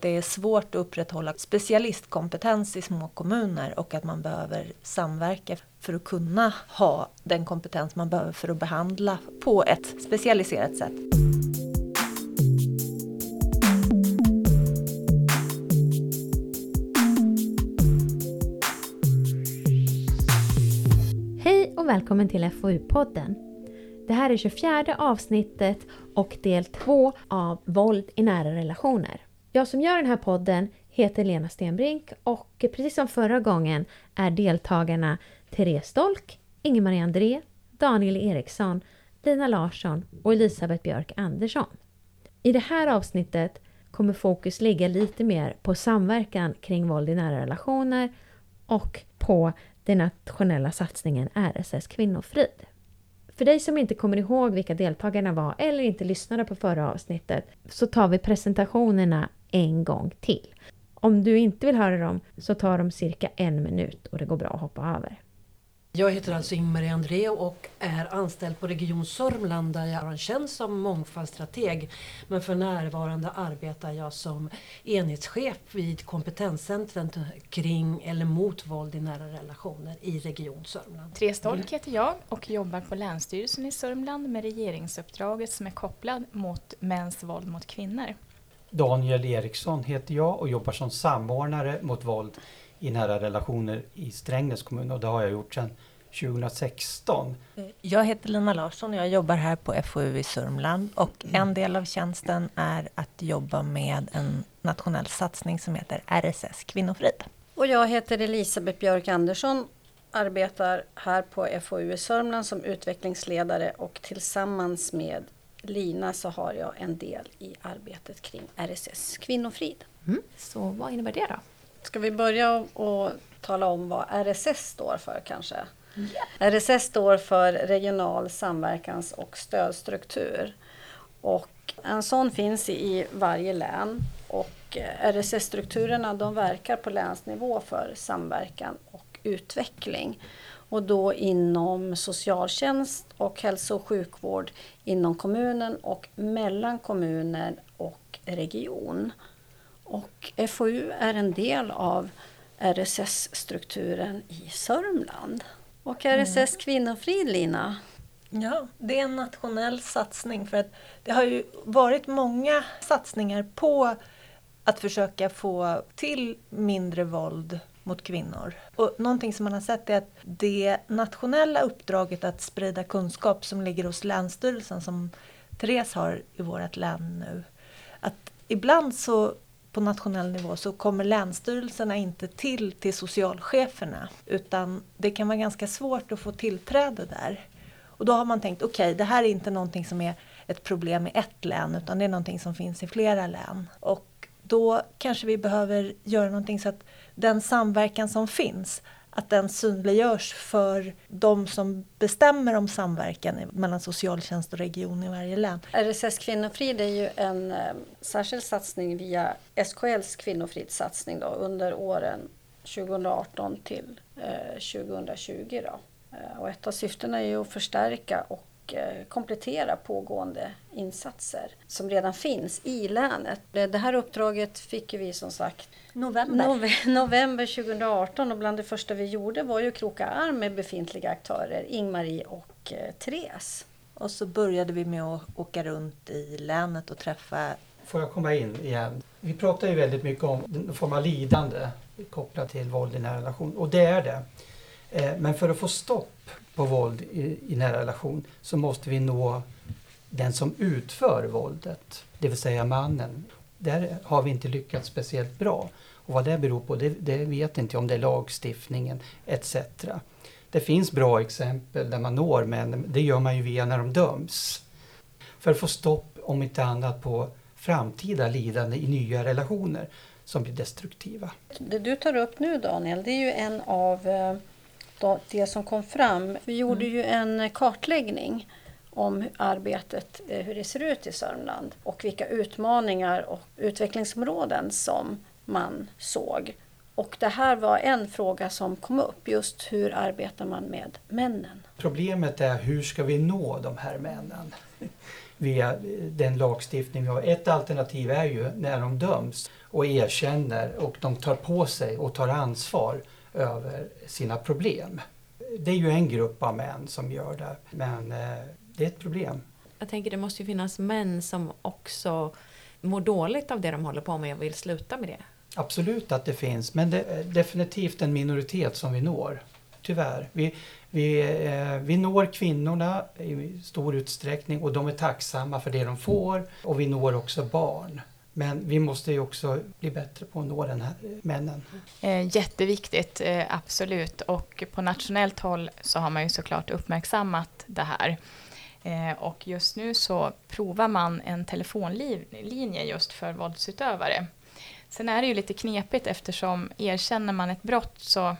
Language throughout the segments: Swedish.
Det är svårt att upprätthålla specialistkompetens i små kommuner och att man behöver samverka för att kunna ha den kompetens man behöver för att behandla på ett specialiserat sätt. Hej och välkommen till FoU-podden. Det här är 24 avsnittet och del 2 av våld i nära relationer. Jag som gör den här podden heter Lena Stenbrink och precis som förra gången är deltagarna Therese Dolk, Inge-Marie André, Daniel Eriksson, Lina Larsson och Elisabeth Björk Andersson. I det här avsnittet kommer fokus ligga lite mer på samverkan kring våld i nära relationer och på den nationella satsningen RSS Kvinnofrid. För dig som inte kommer ihåg vilka deltagarna var eller inte lyssnade på förra avsnittet så tar vi presentationerna en gång till. Om du inte vill höra dem så tar de cirka en minut och det går bra att hoppa över. Jag heter alltså Ingmarie André och är anställd på Region Sörmland där jag har en tjänst som mångfaldsstrateg. Men för närvarande arbetar jag som enhetschef vid kompetenscentret kring eller mot våld i nära relationer i Region Sörmland. Therese Dolk heter jag och jobbar på Länsstyrelsen i Sörmland med regeringsuppdraget som är kopplad mot mäns våld mot kvinnor. Daniel Eriksson heter jag och jobbar som samordnare mot våld i nära relationer i Strängnäs kommun och det har jag gjort sedan 2016. Jag heter Lina Larsson och jag jobbar här på FoU i Sörmland och en del av tjänsten är att jobba med en nationell satsning som heter RSS Kvinnofrid. Och jag heter Elisabeth Björk Andersson, arbetar här på FoU i Sörmland som utvecklingsledare och tillsammans med Lina så har jag en del i arbetet kring RSS Kvinnofrid. Mm. Så vad innebär det då? Ska vi börja och tala om vad RSS står för kanske? Yeah. RSS står för Regional samverkans och stödstruktur. Och en sån finns i varje län och RSS-strukturerna de verkar på länsnivå för samverkan och utveckling. Och då inom socialtjänst och hälso och sjukvård inom kommunen och mellan kommunen och region. Och FoU är en del av RSS-strukturen i Sörmland. Och RSS mm. Kvinnofrid, Lina? Ja, det är en nationell satsning för att det har ju varit många satsningar på att försöka få till mindre våld mot kvinnor. Och någonting som man har sett är att det nationella uppdraget att sprida kunskap som ligger hos Länsstyrelsen som Therese har i vårt län nu. Att ibland så på nationell nivå så kommer länsstyrelserna inte till till socialcheferna utan det kan vara ganska svårt att få tillträde där. Och då har man tänkt okej, okay, det här är inte någonting som är ett problem i ett län utan det är någonting som finns i flera län. Och då kanske vi behöver göra någonting så att den samverkan som finns att den synliggörs för de som bestämmer om samverkan mellan socialtjänst och region i varje län. RSS Kvinnofrid är ju en eh, särskild satsning via SKLs kvinnofridssatsning då, under åren 2018 till eh, 2020. Då. Eh, och ett av syftena är ju att förstärka och Eh, komplettera pågående insatser som redan finns i länet. Det här uppdraget fick vi som sagt november. november 2018 och bland det första vi gjorde var ju att kroka arm med befintliga aktörer, Ingmarie och eh, Therese. Och så började vi med att åka runt i länet och träffa Får jag komma in igen? Vi pratar ju väldigt mycket om någon form av lidande kopplat till våld i nära relation och det är det. Eh, men för att få stopp på våld i, i nära relation så måste vi nå den som utför våldet, det vill säga mannen. Där har vi inte lyckats speciellt bra. Och vad det beror på, det, det vet inte jag om det är lagstiftningen etc. Det finns bra exempel där man når män, det gör man ju via när de döms. För att få stopp, om inte annat, på framtida lidande i nya relationer som blir destruktiva. Det du tar upp nu Daniel, det är ju en av eh, eh, det som kom fram. Vi gjorde mm. ju en kartläggning om arbetet, eh, hur det ser ut i Sörmland och vilka utmaningar och utvecklingsområden som man såg. Och det här var en fråga som kom upp, just hur arbetar man med männen? Problemet är hur ska vi nå de här männen? Via den lagstiftning vi har. Ett alternativ är ju när de döms och erkänner och de tar på sig och tar ansvar över sina problem. Det är ju en grupp av män som gör det, men eh, det är ett problem. Jag tänker det måste ju finnas män som också mår dåligt av det de håller på med och vill sluta med det. Absolut att det finns, men det är definitivt en minoritet som vi når. Tyvärr. Vi, vi, eh, vi når kvinnorna i stor utsträckning och de är tacksamma för det de får och vi når också barn. Men vi måste ju också bli bättre på att nå den här männen. Eh, jätteviktigt, eh, absolut. Och på nationellt håll så har man ju såklart uppmärksammat det här. Eh, och just nu så provar man en telefonlinje just för våldsutövare. Sen är det ju lite knepigt eftersom erkänner man ett brott så,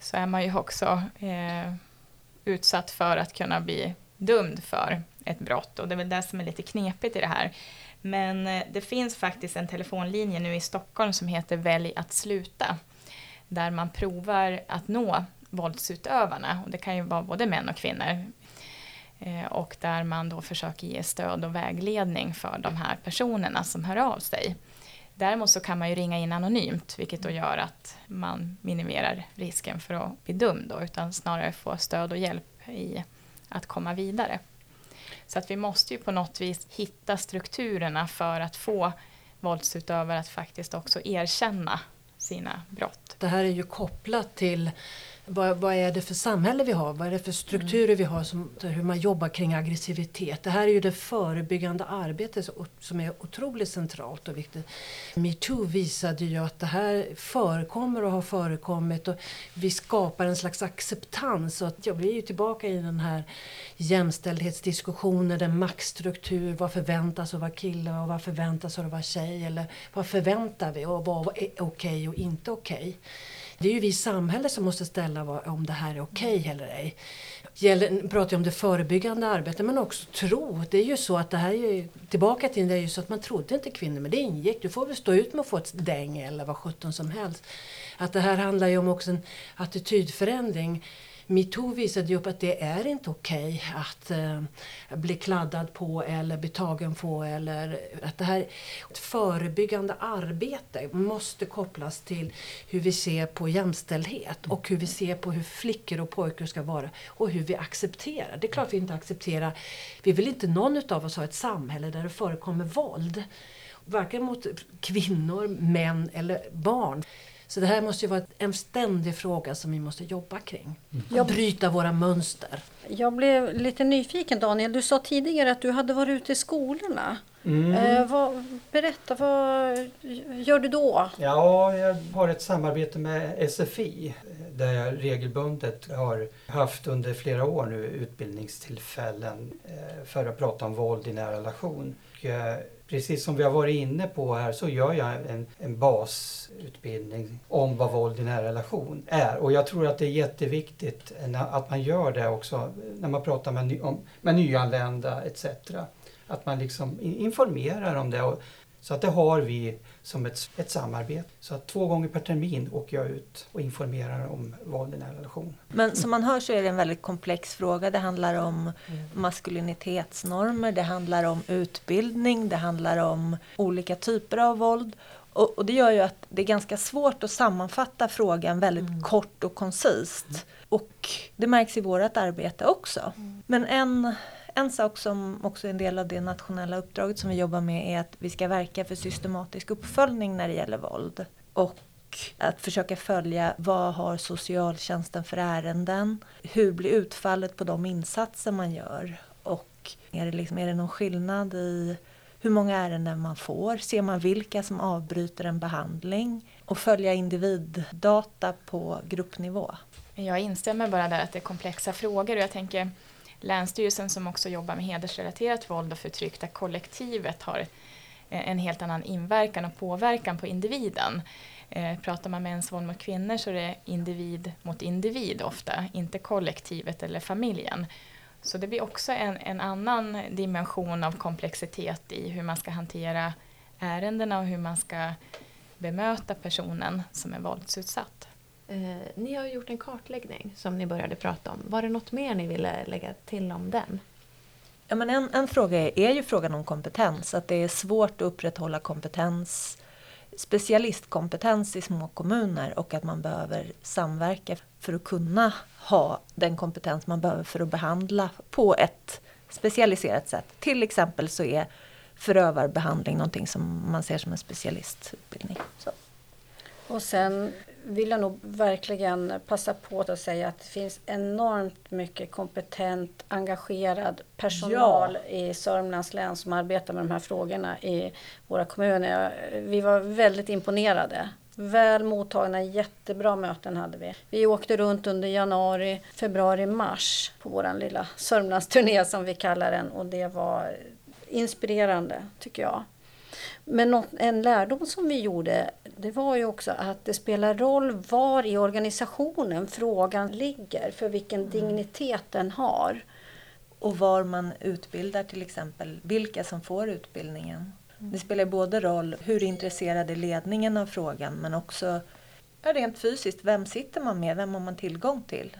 så är man ju också eh, utsatt för att kunna bli dömd för ett brott. Och det är väl det som är lite knepigt i det här. Men eh, det finns faktiskt en telefonlinje nu i Stockholm som heter Välj att sluta. Där man provar att nå våldsutövarna. Och det kan ju vara både män och kvinnor. Eh, och där man då försöker ge stöd och vägledning för de här personerna som hör av sig. Däremot så kan man ju ringa in anonymt, vilket då gör att man minimerar risken för att bli dömd, då, utan snarare få stöd och hjälp i att komma vidare. Så att vi måste ju på något vis hitta strukturerna för att få våldsutövare att faktiskt också erkänna sina brott. Det här är ju kopplat till vad, vad, är det för samhälle vi har? Vad är det för strukturer vi har? Som, hur man jobbar kring aggressivitet. Det här är ju det förebyggande arbetet som är otroligt centralt och viktigt. Metoo visade ju att det här förekommer och har förekommit och vi skapar en slags acceptans. Och att, ja, vi är ju tillbaka i den här jämställdhetsdiskussionen, den maktstruktur. Vad förväntas av att vara kille och vad förväntas av att vara tjej? Eller vad förväntar vi och vad är okej okay och inte okej? Okay? Det är ju vi i samhället som måste ställa om det här är okej okay eller ej. Gäller, pratar om det förebyggande arbetet men också tro. Det är ju så att det här är ju, tillbaka till det är ju så att man trodde inte kvinnor men det ingick. Du får väl stå ut med att få ett däng eller vad sjutton som helst. Att det här handlar ju om också en attitydförändring metoo visade ju upp att det är inte okej okay att eh, bli kladdad på eller bli tagen på eller att det här ett förebyggande arbete måste kopplas till hur vi ser på jämställdhet och hur vi ser på hur flickor och pojkar ska vara och hur vi accepterar. Det är klart vi inte accepterar, vi vill inte någon av oss ha ett samhälle där det förekommer våld. Varken mot kvinnor, män eller barn. Så det här måste ju vara en ständig fråga som vi måste jobba kring. Mm. Bryta våra mönster. Jag blev lite nyfiken Daniel. Du sa tidigare att du hade varit ute i skolorna. Mm. Eh, vad, berätta, vad gör du då? Ja, jag har ett samarbete med SFI där jag regelbundet har haft under flera år nu utbildningstillfällen eh, för att prata om våld i nära relation. Och, precis som vi har varit inne på här så gör jag en, en basutbildning om vad våld i nära relation är. Och jag tror att det är jätteviktigt att man gör det också när man pratar med, om, med nyanlända etc. Att man liksom informerar om det. Och, så att det har vi som ett, ett samarbete. Så att två gånger per termin åker jag ut och informerar om våld i nära relation. Men som man hör så är det en väldigt komplex fråga. Det handlar om mm. maskulinitetsnormer, det handlar om utbildning, det handlar om olika typer av våld. Och, och det gör ju att det är ganska svårt att sammanfatta frågan väldigt mm. kort och koncist. Och det märks i vårt arbete också. Mm. Men en en sak som också är en del av det nationella uppdraget som vi jobbar med är att vi ska verka för systematisk uppföljning när det gäller våld. Och att försöka följa vad har socialtjänsten för ärenden? Hur blir utfallet på de insatser man gör? Och är det, liksom, är det någon skillnad i hur många ärenden man får? Ser man vilka som avbryter en behandling? Och följa individdata på gruppnivå. Jag instämmer bara där att det är komplexa frågor och jag tänker Länsstyrelsen som också jobbar med hedersrelaterat våld och förtryck där kollektivet har eh, en helt annan inverkan och påverkan på individen. Eh, pratar man mäns våld mot kvinnor så är det individ mot individ ofta, inte kollektivet eller familjen. Så det blir också en, en annan dimension av komplexitet i hur man ska hantera ärendena och hur man ska bemöta personen som är våldsutsatt. Eh, ni har gjort en kartläggning som ni började prata om. Var det något mer ni ville lägga till om den? Ja, men en, en fråga är, är ju frågan om kompetens. Att det är svårt att upprätthålla kompetens specialistkompetens i små kommuner och att man behöver samverka för att kunna ha den kompetens man behöver för att behandla på ett specialiserat sätt. Till exempel så är förövarbehandling någonting som man ser som en specialistutbildning. Så. Och sen vill jag nog verkligen passa på att säga att det finns enormt mycket kompetent, engagerad personal ja. i Sörmlands län som arbetar med de här frågorna i våra kommuner. Vi var väldigt imponerade. Väl mottagna, jättebra möten hade vi. Vi åkte runt under januari, februari, mars på vår lilla Sörmlandsturné som vi kallar den och det var inspirerande tycker jag. Men något, en lärdom som vi gjorde, det var ju också att det spelar roll var i organisationen frågan ligger, för vilken mm. dignitet den har. Och var man utbildar till exempel, vilka som får utbildningen. Mm. Det spelar både roll hur intresserad är ledningen av frågan men också rent fysiskt, vem sitter man med, vem har man tillgång till?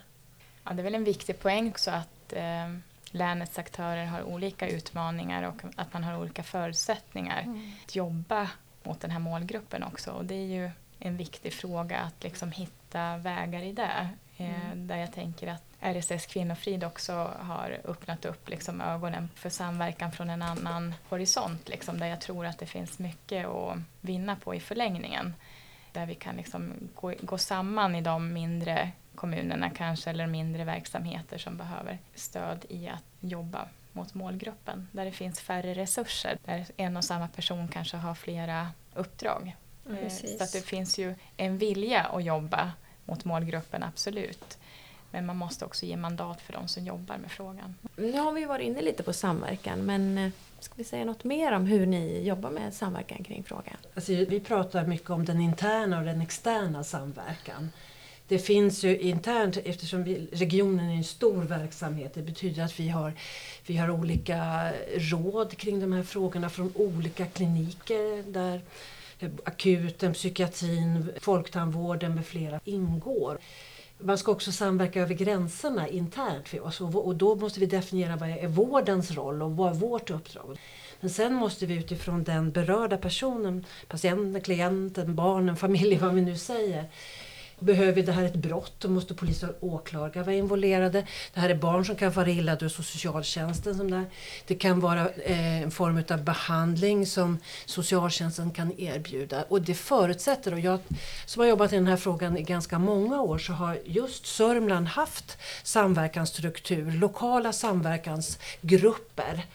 Ja, det är väl en viktig poäng också att eh, länets aktörer har olika utmaningar och att man har olika förutsättningar mm. att jobba mot den här målgruppen också. Och det är ju en viktig fråga att liksom hitta vägar i det. Eh, mm. Där jag tänker att RSS Kvinnofrid också har öppnat upp liksom ögonen för samverkan från en annan horisont. Liksom, där jag tror att det finns mycket att vinna på i förlängningen. Där vi kan liksom gå, gå samman i de mindre kommunerna kanske eller mindre verksamheter som behöver stöd i att jobba mot målgruppen. Där det finns färre resurser, där en och samma person kanske har flera uppdrag. Eh, Precis. Så att det finns ju en vilja att jobba mot målgruppen, absolut. Men man måste också ge mandat för de som jobbar med frågan. Nu har vi varit inne lite på samverkan, men eh, ska vi säga något mer om hur ni jobbar med samverkan kring frågan? Alltså, vi pratar mycket om den interna och den externa samverkan. Det finns ju internt, eftersom vi, regionen är en stor verksamhet, det betyder att vi har, vi har olika råd kring de här frågorna från olika kliniker där akuten, psykiatrin, folktandvården med flera ingår. Man ska också samverka över gränserna internt för oss och då måste vi definiera vad är vårdens roll och vad är vårt uppdrag. Men sen måste vi utifrån den berörda personen, patienten, klienten, barnen, familjen, vad vi nu säger, Behöver det här ett brott, då måste polis och åklagare vara involverade. Det här är barn som kan fara illa, då är socialtjänsten som där. Det kan vara eh, en form av behandling som socialtjänsten kan erbjuda. Och det förutsätter, och jag som har jobbat i den här frågan i ganska många år, så har just Sörmland haft samverkansstruktur, lokala samverkansgrupper.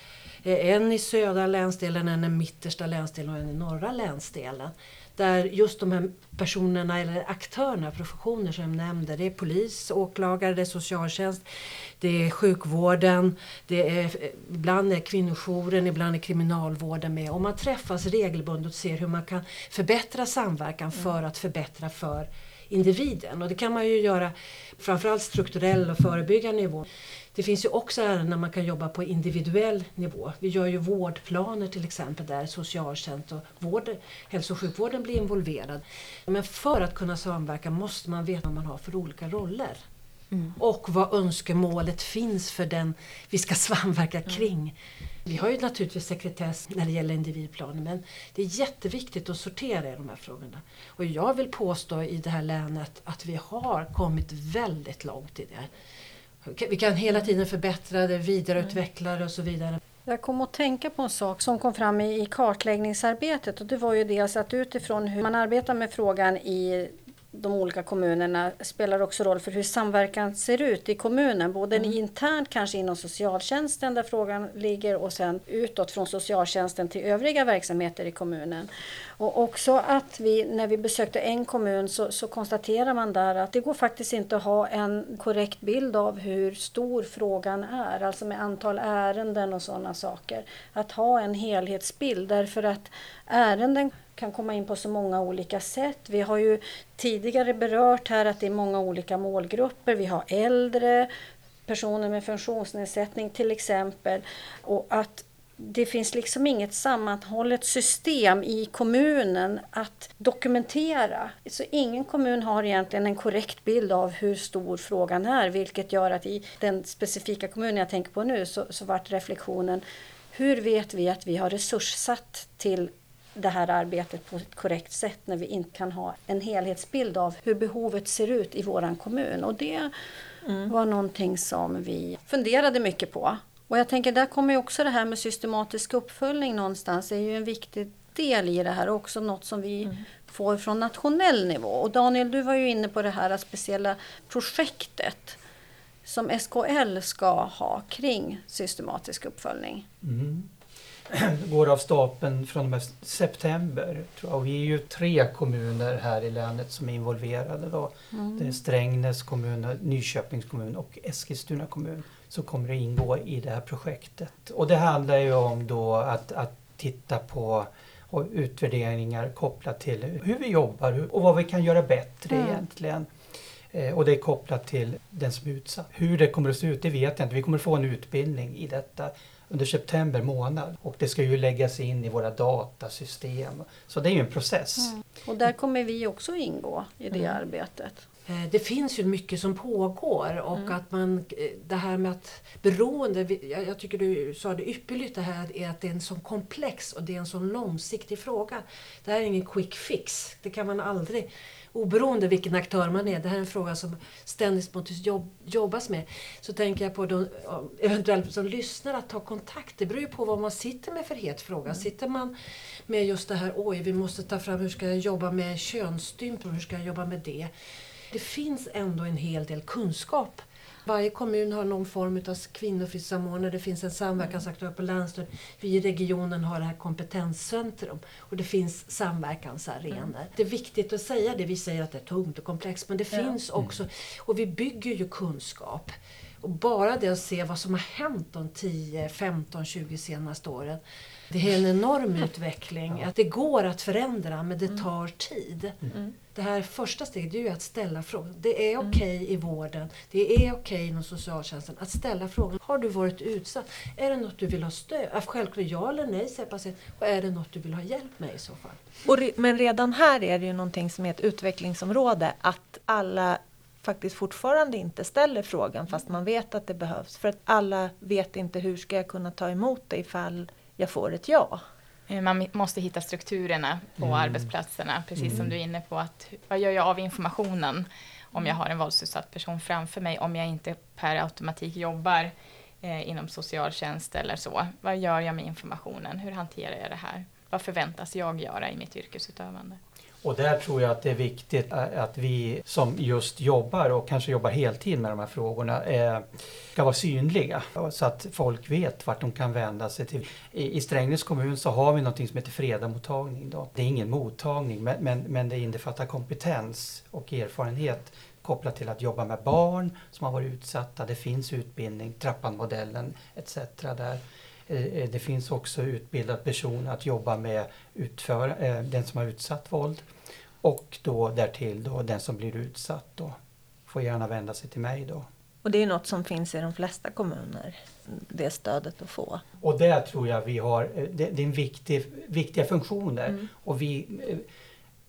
Eh, en i södra länsdelen, en i mittersta länsdelen och en i norra länsdelen där just de här personerna eller aktörerna, professioner som jag nämnde, det är polis, åklagare, det är socialtjänst, det är sjukvården, det är, ibland är kvinnojouren, ibland är kriminalvården med. Och man träffas regelbundet och ser hur man kan förbättra samverkan mm. för att förbättra för individen. Och det kan man ju göra framförallt strukturell och förebyggande nivå. Det finns ju också ärenden där man kan jobba på individuell nivå. Vi gör ju vårdplaner till exempel där socialtjänst och vård, hälso och sjukvården blir involverad. Men för att kunna samverka måste man veta vad man har för olika roller. Mm. Och vad önskemålet finns för den vi ska samverka kring. Mm. Vi har ju naturligtvis sekretess när det gäller individplaner men det är jätteviktigt att sortera i de här frågorna. Och jag vill påstå i det här länet att vi har kommit väldigt långt i det. Vi kan hela tiden förbättra det, vidareutveckla det och så vidare. Jag kom att tänka på en sak som kom fram i kartläggningsarbetet och det var ju dels att utifrån hur man arbetar med frågan i de olika kommunerna spelar också roll för hur samverkan ser ut i kommunen. Både mm. internt kanske inom socialtjänsten där frågan ligger och sen utåt från socialtjänsten till övriga verksamheter i kommunen. Och också att vi, när vi besökte en kommun så, så konstaterar man där att det går faktiskt inte att ha en korrekt bild av hur stor frågan är, alltså med antal ärenden och sådana saker. Att ha en helhetsbild därför att ärenden kan komma in på så många olika sätt. Vi har ju tidigare berört här att det är många olika målgrupper. Vi har äldre, personer med funktionsnedsättning till exempel. Och att det finns liksom inget sammanhållet system i kommunen att dokumentera. Så ingen kommun har egentligen en korrekt bild av hur stor frågan är, vilket gör att i den specifika kommunen jag tänker på nu så, så vart reflektionen hur vet vi att vi har resurssatt till det här arbetet på ett korrekt sätt när vi inte kan ha en helhetsbild av hur behovet ser ut i våran kommun. Och det mm. var någonting som vi funderade mycket på. Och jag tänker där kommer ju också det här med systematisk uppföljning någonstans. Det är ju en viktig del i det här och också något som vi mm. får från nationell nivå. Och Daniel, du var ju inne på det här speciella projektet som SKL ska ha kring systematisk uppföljning. Mm. går av stapeln från och med september. Tror jag. Och vi är ju tre kommuner här i länet som är involverade. Då. Mm. Det är Strängnäs kommun, Nyköpings kommun och Eskilstuna kommun som kommer att ingå i det här projektet. Och det handlar ju om då att, att titta på och utvärderingar kopplat till hur vi jobbar och vad vi kan göra bättre mm. egentligen. Eh, och det är kopplat till den som är utsatt. Hur det kommer att se ut, det vet jag inte. Vi kommer att få en utbildning i detta under september månad och det ska ju läggas in i våra datasystem. Så det är ju en process. Mm. Och där kommer vi också ingå i det mm. arbetet. Eh, det finns ju mycket som pågår och mm. att man, eh, det här med att beroende, jag, tycker du sa det ypperligt det här är att det är en sån komplex och det är en sån långsiktig fråga. Det här är ingen quick fix, det kan man aldrig oberoende vilken aktör man är. Det här är en fråga som ständigt måste jobb, jobbas med. Så tänker jag på de eventuellt som lyssnar att ta kontakt. Det beror ju på vad man sitter med för het fråga. Mm. Sitter man med just det här, oj vi måste ta fram, hur ska jag jobba med könsstympning, hur ska jag jobba med det? Det finns ändå en hel del kunskap varje kommun har någon form av kvinnofridssamordnare, det finns en samverkansaktör på länsstyrelsen. Vi i regionen har det här kompetenscentrum och det finns samverkansarenor. Mm. Det är viktigt att säga det, vi säger att det är tungt och komplext men det ja. finns också, och vi bygger ju kunskap. Och bara det att se vad som har hänt de 10, 15, 20 senaste åren. Det är en enorm utveckling. Att det går att förändra men det mm. tar tid. Mm. Det här första steget är ju att ställa frågan. Det är mm. okej okay i vården, det är okej okay inom socialtjänsten att ställa frågan. Har du varit utsatt? Är det något du vill ha stöd? Självklart ja eller nej säger patienten. Och är det något du vill ha hjälp med i så fall? Re men redan här är det ju någonting som är ett utvecklingsområde. Att alla faktiskt fortfarande inte ställer frågan fast man vet att det behövs. För att alla vet inte hur ska jag kunna ta emot det ifall jag får ett ja. Eh, man måste hitta strukturerna på mm. arbetsplatserna, precis mm. som du är inne på. Att, vad gör jag av informationen om jag har en våldsutsatt person framför mig, om jag inte per automatik jobbar eh, inom socialtjänst eller så. Vad gör jag med informationen? Hur hanterar jag det här? Vad förväntas jag göra i mitt yrkesutövande? Och där tror jag att det är viktigt eh, att vi som just jobbar och kanske jobbar heltid med de här frågorna eh, ska vara synliga så att folk vet vart de kan vända sig till. I, Strängnäs kommun så har vi något som heter Fredamottagning. Då. Det är ingen mottagning men, men, men det innefattar kompetens och erfarenhet kopplat till att jobba med barn som har varit utsatta. Det finns utbildning, Trappanmodellen etc. där. Eh, eh, det finns också utbildad person att jobba med utför, eh, den som har utsatt våld. Och då därtill då den som blir utsatt då får gärna vända sig till mig då. Och det är något som finns i de flesta kommuner, det stödet att få. Och där tror jag vi har, det, det är en viktig, viktiga funktioner mm. och vi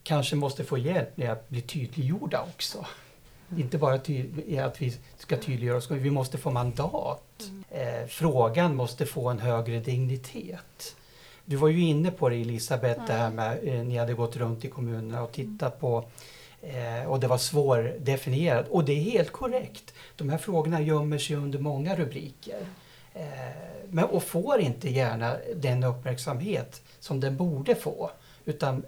kanske måste få hjälp med att bli tydliggjorda också. Mm. Inte bara att vi ska tydliggöra oss, vi måste få mandat. Mm. Eh, frågan måste få en högre dignitet. Du var ju inne på det Elisabeth, mm. det här med eh, ni hade gått runt i kommunerna och tittat på eh, och det var svårdefinierat. Och det är helt korrekt. De här frågorna gömmer sig under många rubriker. Eh, men, och får inte gärna den uppmärksamhet som den borde få. Utan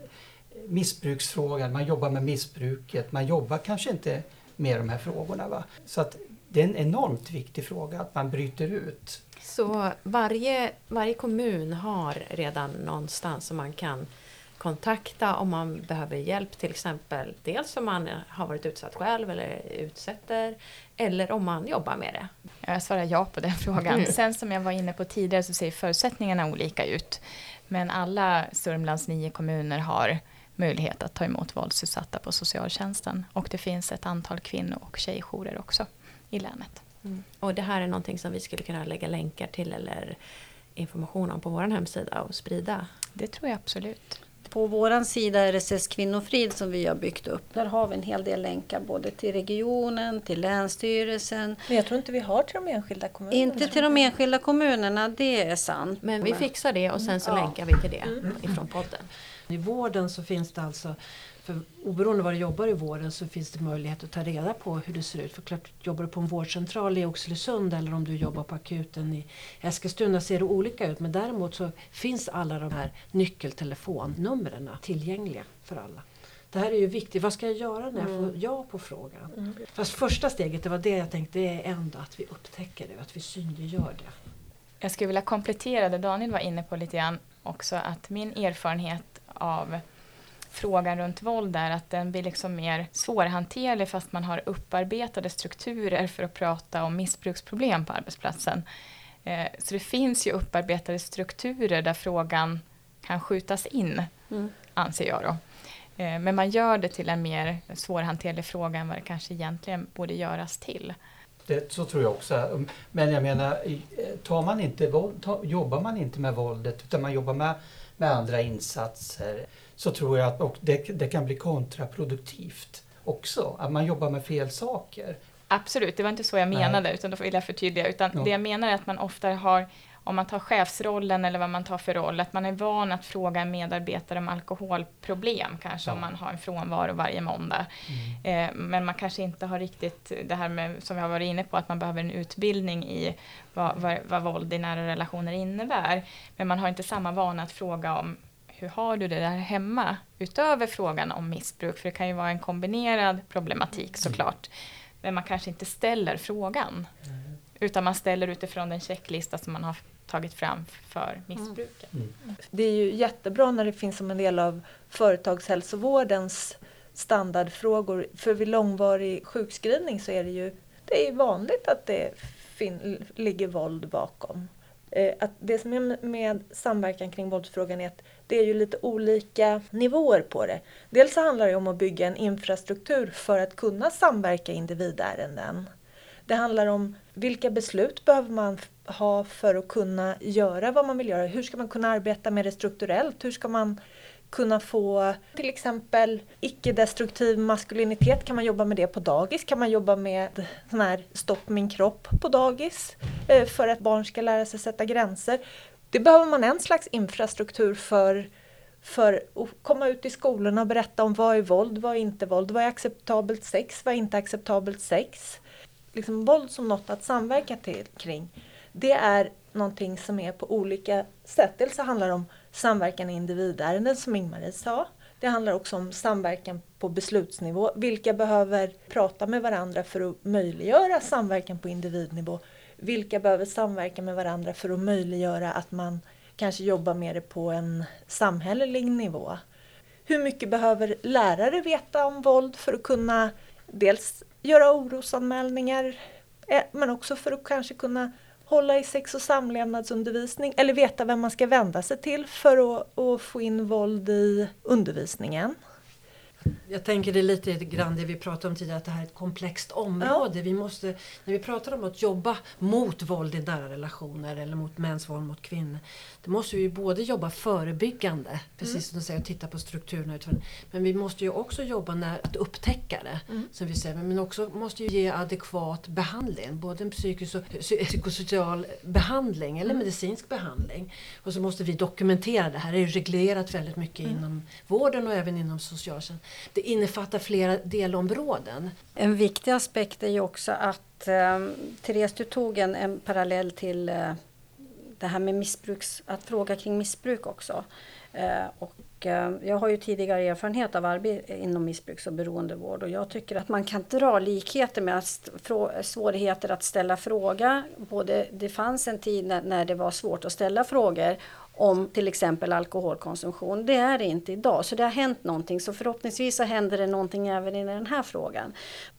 missbruksfrågan, man jobbar med missbruket, man jobbar kanske inte med de här frågorna. Va? Så att det är en enormt viktig fråga att man bryter ut. Så varje, varje kommun har redan någonstans som man kan kontakta om man behöver hjälp till exempel. Dels om man har varit utsatt själv eller utsätter eller om man jobbar med det. Jag svarar ja på den frågan. Mm. Sen som jag var inne på tidigare så ser förutsättningarna olika ut. Men alla Sörmlands nio kommuner har möjlighet att ta emot våldsutsatta på socialtjänsten. Och det finns ett antal kvinno och tjejjourer också i länet. Mm. Och det här är någonting som vi skulle kunna lägga länkar till eller information om på vår hemsida och sprida? Det tror jag absolut. På vår sida RSS Kvinnofrid som vi har byggt upp, där har vi en hel del länkar både till regionen, till Länsstyrelsen. Men jag tror inte vi har till de enskilda kommunerna. Inte till de enskilda kommunerna, det är sant. Men vi fixar det och sen så länkar vi till det ifrån podden. I vården så finns det alltså, för oberoende var du jobbar i vården så finns det möjlighet att ta reda på hur det ser ut. För klart, jobbar du på en vårdcentral i Oxelösund eller om du jobbar på akuten i Eskilstuna ser det olika ut. Men däremot så finns alla de här nyckeltelefonnumren tillgängliga för alla. Det här är ju viktigt. Vad ska jag göra när jag får ja på frågan? Fast första steget, det var det jag tänkte, det är ändå att vi upptäcker det, att vi synliggör det. Jag skulle vilja komplettera det Daniel var inne på lite grann också att min erfarenhet av frågan runt våld är att den blir liksom mer svårhanterlig fast man har upparbetade strukturer för att prata om missbruksproblem på arbetsplatsen. Eh, Så det finns ju upparbetade strukturer där frågan kan skjutas in, Mm. anser jag då. Eh, Men man gör det till en mer svårhanterlig fråga än vad det kanske egentligen borde göras till. Det, så tror jag också. Men jag menar, i- tar man inte, våld- tar, jobbar man inte med våldet utan man jobbar med, med andra insatser så tror jag att det, det kan bli kontraproduktivt också. Att man jobbar med fel saker. Absolut, det var inte så jag Nej. menade, utan då vill jag förtydliga. Utan Ja. det jag menar är att man ofta har, om man tar chefsrollen eller vad man tar för roll, att man är van att fråga en medarbetare om alkoholproblem, kanske Ja. om man har en frånvaro varje måndag. Eh, men man kanske inte har riktigt det här med, som vi har varit inne på, att man behöver en utbildning i vad, vad, vad våld i nära relationer innebär. Men man har inte samma vana att fråga om hur har du det där hemma? Utöver frågan om missbruk, för det kan ju vara en kombinerad problematik såklart. Men man kanske inte ställer frågan. Utan man ställer utifrån den checklista som man har tagit fram för missbruket. Det är ju jättebra när det finns som en del av företagshälsovårdens standardfrågor. För vid långvarig sjukskrivning så är det ju det är vanligt att det fin- ligger våld bakom. Eh, Att det som är med samverkan kring våldsfrågan är att det är ju lite olika nivåer på det. Dels så handlar det om att bygga en infrastruktur för att kunna samverka i individärenden. Det handlar om vilka beslut behöver man ha för att kunna göra vad man vill göra. Hur ska man kunna arbeta med det strukturellt? Hur ska man kunna få till exempel icke-destruktiv maskulinitet? Kan man jobba med det på dagis? Kan man jobba med sån här stopp min kropp på dagis? Eh, för att barn ska lära sig sätta gränser. Det behöver man en slags infrastruktur för för att komma ut i skolorna och berätta om vad är våld, vad är inte våld, vad är acceptabelt sex, vad är inte acceptabelt sex. Liksom våld som något att samverka till, kring. Det är någonting som är på olika sätt. Dels så handlar det om samverkan i individärenden som Ingmarie sa. Det handlar också om samverkan på beslutsnivå. Vilka behöver prata med varandra för att möjliggöra samverkan på individnivå? Vilka behöver samverka med varandra för att möjliggöra att man kanske jobbar med det på en samhällelig nivå? Hur mycket behöver lärare veta om våld för att kunna dels göra orosanmälningar eh, men också för att kanske kunna hålla i sex och samlevnadsundervisning eller veta vem man ska vända sig till för att, att få in våld i undervisningen. Jag tänker det är lite grann det vi pratade om tidigare, att det här är ett komplext område. Vi måste, när vi pratar om att jobba mot våld i nära relationer eller mot mäns våld mot kvinnor. Det måste vi ju både jobba förebyggande, precis som du säger, och titta på strukturerna. utifrån- Men vi måste ju också jobba när att upptäcka det, som vi säger. Men också måste ju ge adekvat behandling, både en psykisk och psy- psykosocial behandling eller medicinsk behandling. Och så måste vi dokumentera det här. Det är ju reglerat väldigt mycket inom vården och även inom socialtjänsten. Det innefattar flera delområden. En viktig aspekt är ju också att eh, Therese, du tog en, en parallell till eh, det här med missbruks, att fråga kring missbruk också. Eh, och, eh, jag har ju tidigare erfarenhet av arbete inom missbruks och beroendevård och jag tycker att man kan dra likheter med att svårigheter att ställa fråga. Både, det fanns en tid när, när det var svårt att ställa frågor om till exempel alkoholkonsumtion. Det är det inte idag, så det har hänt någonting. Så förhoppningsvis så händer det någonting även i den här frågan.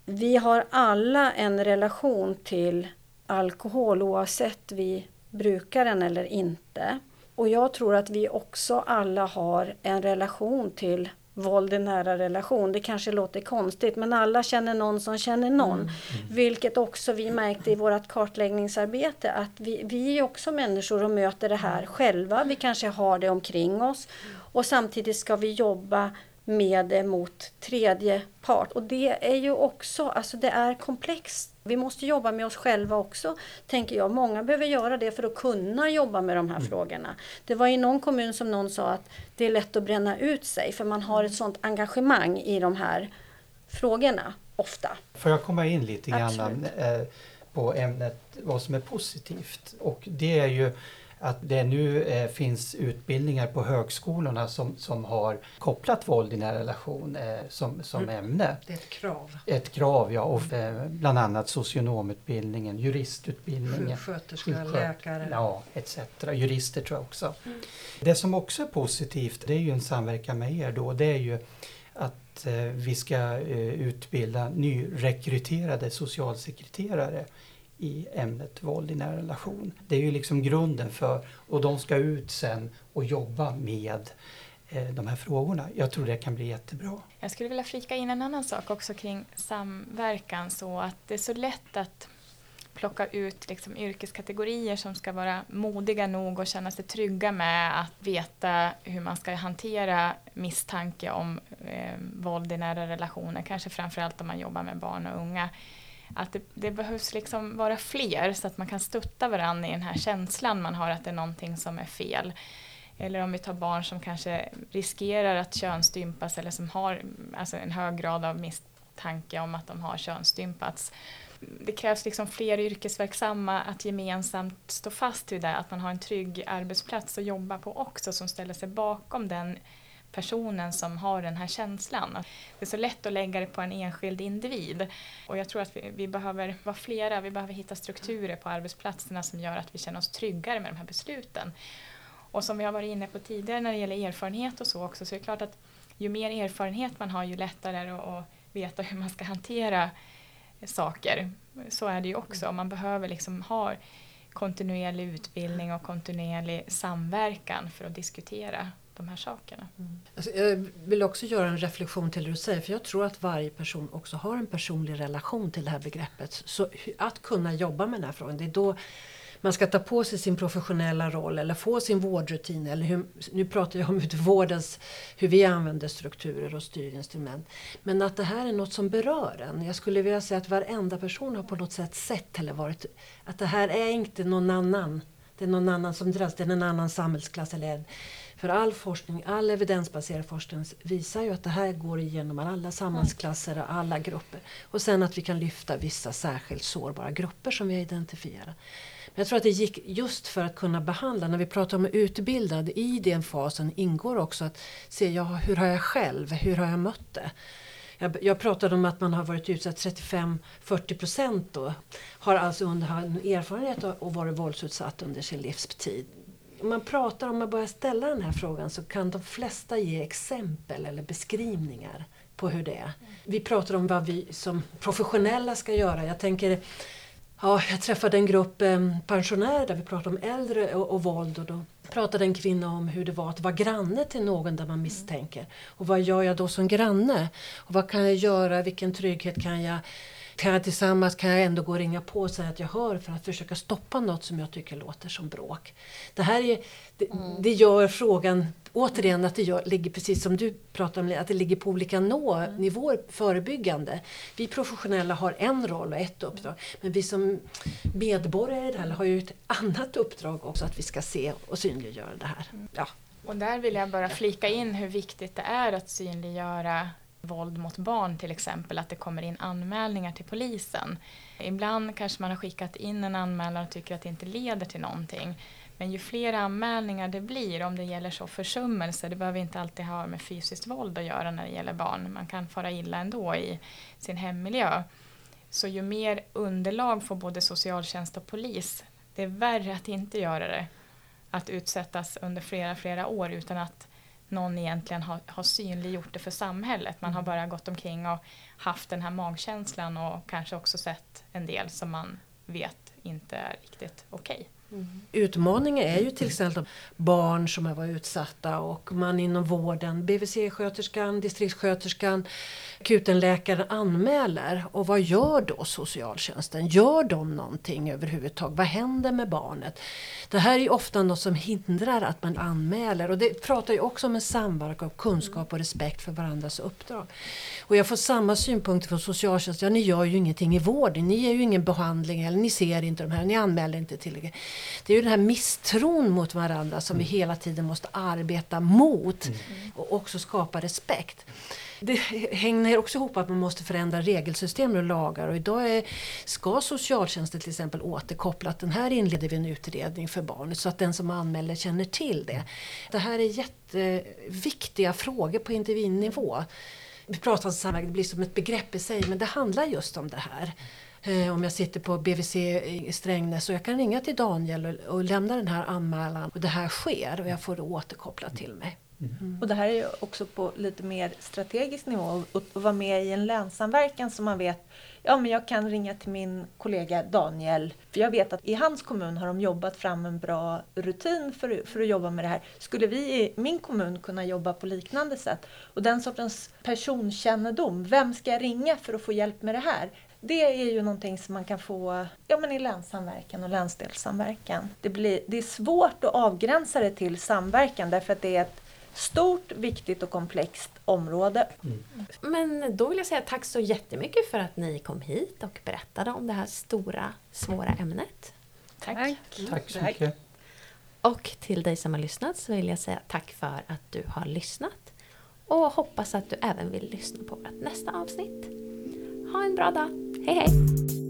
Vi har alla en relation till alkohol oavsett vi brukar den eller inte. Och jag tror att vi också alla har en relation till våld i nära relation. Det kanske låter konstigt men alla känner någon som känner någon. Mm. Vilket också vi märkte i vårt kartläggningsarbete att vi, vi är också människor och möter det här själva. Vi kanske har det omkring oss och samtidigt ska vi jobba med det mot tredje part. Och det är ju också, alltså det är komplext. Vi måste jobba med oss själva också, tänker jag. Många behöver göra det för att kunna jobba med de här mm. frågorna. Det var i någon kommun som någon sa att det är lätt att bränna ut sig för man har ett sånt engagemang i de här frågorna, ofta. Får jag komma in lite grann eh, på ämnet vad som är positivt? Och det är ju att det nu eh, finns utbildningar på högskolorna som, som har kopplat våld i nära relation eh, som, som mm. ämne. Det är ett krav. Ett krav, ja. Och, eh, bland annat socionomutbildningen, juristutbildningen. Sjuksköterska, läkare. Ja, etc. Jurister tror jag också. Mm. Det som också är positivt, det är ju en samverkan med er då, det är ju att eh, vi ska eh, utbilda nyrekryterade socialsekreterare i ämnet våld i nära relation. Det är ju liksom grunden för, och de ska ut sen och jobba med eh, de här frågorna. Jag tror det kan bli jättebra. Jag skulle vilja flika in en annan sak också kring samverkan så att det är så lätt att plocka ut liksom yrkeskategorier som ska vara modiga nog och känna sig trygga med att veta hur man ska hantera misstanke om eh, våld i nära relationer, kanske framförallt om man jobbar med barn och unga att det, det, behövs liksom vara fler så att man kan stötta varandra i den här känslan man har att det är någonting som är fel. Eller om vi tar barn som kanske riskerar att könsstympas eller som har alltså en hög grad av misstanke om att de har könsstympats. Det krävs liksom fler yrkesverksamma att gemensamt stå fast vid det, att man har en trygg arbetsplats att jobba på också som ställer sig bakom den personen som har den här känslan. Det är så lätt att lägga det på en enskild individ. Och jag tror att vi, vi, behöver vara flera, vi behöver hitta strukturer på arbetsplatserna som gör att vi känner oss tryggare med de här besluten. Och som vi har varit inne på tidigare när det gäller erfarenhet och så också, så är det klart att ju mer erfarenhet man har ju lättare är det att veta hur man ska hantera saker. Så är det ju också, man behöver liksom ha kontinuerlig utbildning och kontinuerlig samverkan för att diskutera de här sakerna. Mm. Alltså, jag vill också göra en reflektion till det du säger för jag tror att varje person också har en personlig relation till det här begreppet. Så att kunna jobba med den här frågan, det är då man ska ta på sig sin professionella roll eller få sin vårdrutin. Eller hur, nu pratar jag om vårdens, hur vi använder strukturer och styrinstrument. Men att det här är något som berör en. Jag skulle vilja säga att varenda person har på något sätt sett eller varit att det här är inte någon annan. Det är någon annan som drabbas, det är en annan samhällsklass eller för all forskning, all evidensbaserad forskning visar ju att det här går igenom alla samhällsklasser och alla grupper. Och sen att vi kan lyfta vissa särskilt sårbara grupper som vi har identifierat. Men jag tror att det gick just för att kunna behandla, när vi pratar om utbildad, i den fasen ingår också att se ja, hur har jag själv, hur har jag mött det? Jag, jag pratade om att man har varit utsatt 35-40 procent då. Har alltså under, har erfarenhet av att vara våldsutsatt under sin livstid man pratar, om man börjar ställa den här frågan så kan de flesta ge exempel eller beskrivningar på hur det är. Vi pratar om vad vi som professionella ska göra. Jag tänker, ja, jag träffade en grupp eh, pensionärer där vi pratade om äldre och, och våld och då pratade en kvinna om hur det var att vara granne till någon där man misstänker. Och vad gör jag då som granne? Och vad kan jag göra? Vilken trygghet kan jag kan jag tillsammans kan jag ändå gå och ringa på och säga att jag hör för att försöka stoppa något som jag tycker låter som bråk. Det här är, det, mm. det gör frågan, återigen att det gör, ligger precis som du pratar om, att det ligger på olika nå, mm. nivåer förebyggande. Vi professionella har en roll och ett uppdrag. Men vi som medborgare i det här har ju ett annat uppdrag också, att vi ska se och synliggöra det här. Mm. Ja. Och där vill jag bara flika in hur viktigt det är att synliggöra våld mot barn till exempel, att det kommer in anmälningar till polisen. Ibland kanske man har skickat in en anmälan och tycker att det inte leder till någonting. Men ju fler anmälningar det blir, om det gäller så försummelse, det behöver inte alltid ha med fysiskt våld att göra när det gäller barn, man kan fara illa ändå i sin hemmiljö. Så ju mer underlag får både socialtjänst och polis, det är värre att inte göra det. Att utsättas under flera, flera år utan att någon egentligen har, har synliggjort det för samhället. Man har mm. bara gått omkring och haft den här magkänslan och kanske också sett en del som man vet inte är riktigt okej. Okay. Utmaningen är ju till exempel barn som har varit utsatta och man inom vården, BVC-sköterskan, distriktssköterskan, akutenläkaren anmäler. Och vad gör då socialtjänsten? Gör de någonting överhuvudtaget? Vad händer med barnet? Det här är ju ofta något som hindrar att man anmäler och det pratar ju också om en samverkan, kunskap och respekt för varandras uppdrag. Och jag får samma synpunkter från socialtjänsten. Ja, ni gör ju ingenting i vården, ni ger ju ingen behandling eller ni ser inte de här, ni anmäler inte tillräckligt. Det är ju den här misstron mot varandra som vi hela tiden måste arbeta mot och också skapa respekt. Det hänger också ihop att man måste förändra regelsystem och lagar och idag är, ska socialtjänsten till exempel återkoppla att den här inleder vi en utredning för barnet så att den som anmäler känner till det. Det här är jätteviktiga frågor på individnivå. Vi pratar om samverkan, det blir som ett begrepp i sig men det handlar just om det här. Eh, om jag sitter på BVC i Strängnäs och jag kan ringa till Daniel och, och lämna den här anmälan och det här sker och jag får det återkopplat till mig. Mm. Och det här är ju också på lite mer strategisk nivå och, och vara med i en länssamverkan så man vet Ja men jag kan ringa till min kollega Daniel för jag vet att i hans kommun har de jobbat fram en bra rutin för, för att jobba med det här. Skulle vi i min kommun kunna jobba på liknande sätt? Och den sortens personkännedom, vem ska jag ringa för att få hjälp med det här? Det är ju någonting som man kan få ja, men i länssamverkan och länsdelssamverkan. Det, blir, det är svårt att avgränsa det till samverkan därför att det är ett stort, viktigt och komplext område. Mm. Men då vill jag säga tack så jättemycket för att ni kom hit och berättade om det här stora, svåra ämnet. Tack. Tack så mycket. Och till dig som har lyssnat så vill jag säga tack för att du har lyssnat. Och hoppas att du även vill lyssna på vårt nästa avsnitt. Ha en bra dag. Hej hej!